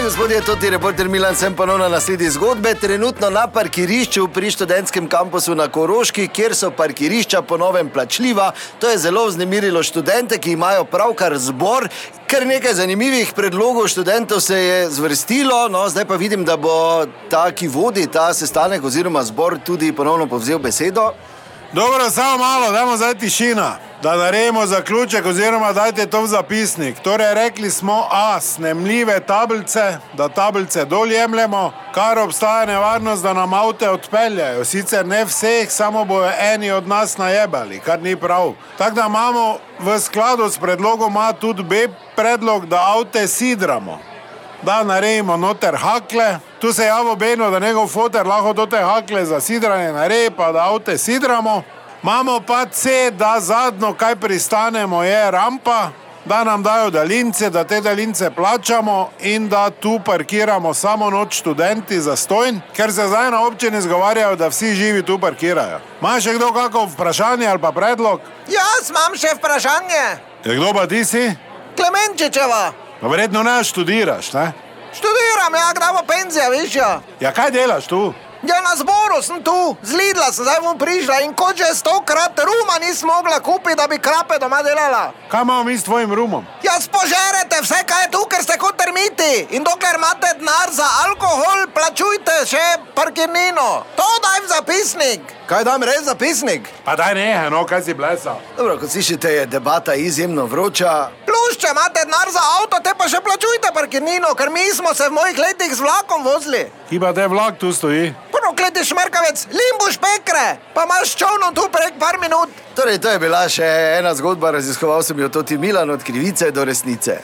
In gospodje, to je reporter Milan, sem ponovno na sledi zgodbe. Trenutno na parkirišču pri študentskem kampusu na Koroški, kjer so parkirišča po novem plačljiva. To je zelo vznemirilo študente, ki imajo pravkar zbor. Kar nekaj zanimivih predlogov študentov se je zvrstilo, no, zdaj pa vidim, da bo ta, ki vodi ta sestanek oziroma zbor, tudi ponovno povzel besedo. Dobro, samo malo, dajmo zdaj tišina, da naredimo zaključek, oziroma dajte to v zapisnik. Torej, rekli smo, a snemljive tablice, da tablice dol jemljemo, kar obstaja nevarnost, da nam avte odpeljajo. Sicer ne vseh, samo bojo eni od nas najebali, kar ni prav. Tako da imamo v skladu s predlogom A tudi B predlog, da avte sidramo da naredimo noter hakle. Tu se je javo Beno, da njegov fotor lahko do te hakle za sidranje naredi, pa da avte sidramo. Imamo pa C, da zadnjo, kaj pristanemo, je rampa, da nam dajo daljince, da te daljince plačamo in da tu parkiramo samo noč študenti za stojn, ker se zdaj na občini zgovarjajo, da vsi živi tu parkirajo. Ima še kdo kako vprašanje ali pa predlog? Jaz imam še vprašanje. Je kdo pa ti si? Klemenčičeva, Pa verjetno ne študiraš, ne? študiram, ja, kdaj bo penzija višja? Ja, kaj delaš tu? Ja, na zboru sem tu, z Lidla sem zdaj bom prišla in kot že stokrat ruma nisem mogla kupiti, da bi krape doma delala. Kaj imamo mi s tvojim rumom? Ja, spožerete vse, kaj je tu, ker ste kot termiti. In dokler imate denar za alkohol, plačujte še parkirnino. To daj v zapisnik. Kaj dam res zapisnik? Pa daj nehe, no, kaj si blesal. Dobro, kot slišite, je debata izjemno vroča. Plus, če imate denar za avto, te pa še plačujte parkirnino, ker mi smo se v mojih letih z vlakom vozili. Kiba te vlak tu stoji. Prokleti šmrkavec, limbuš pekre, pa imaš čovno tu prek par minut. Torej, to je bila še ena zgodba, raziskoval sem jo tudi Milan od krivice do resnice.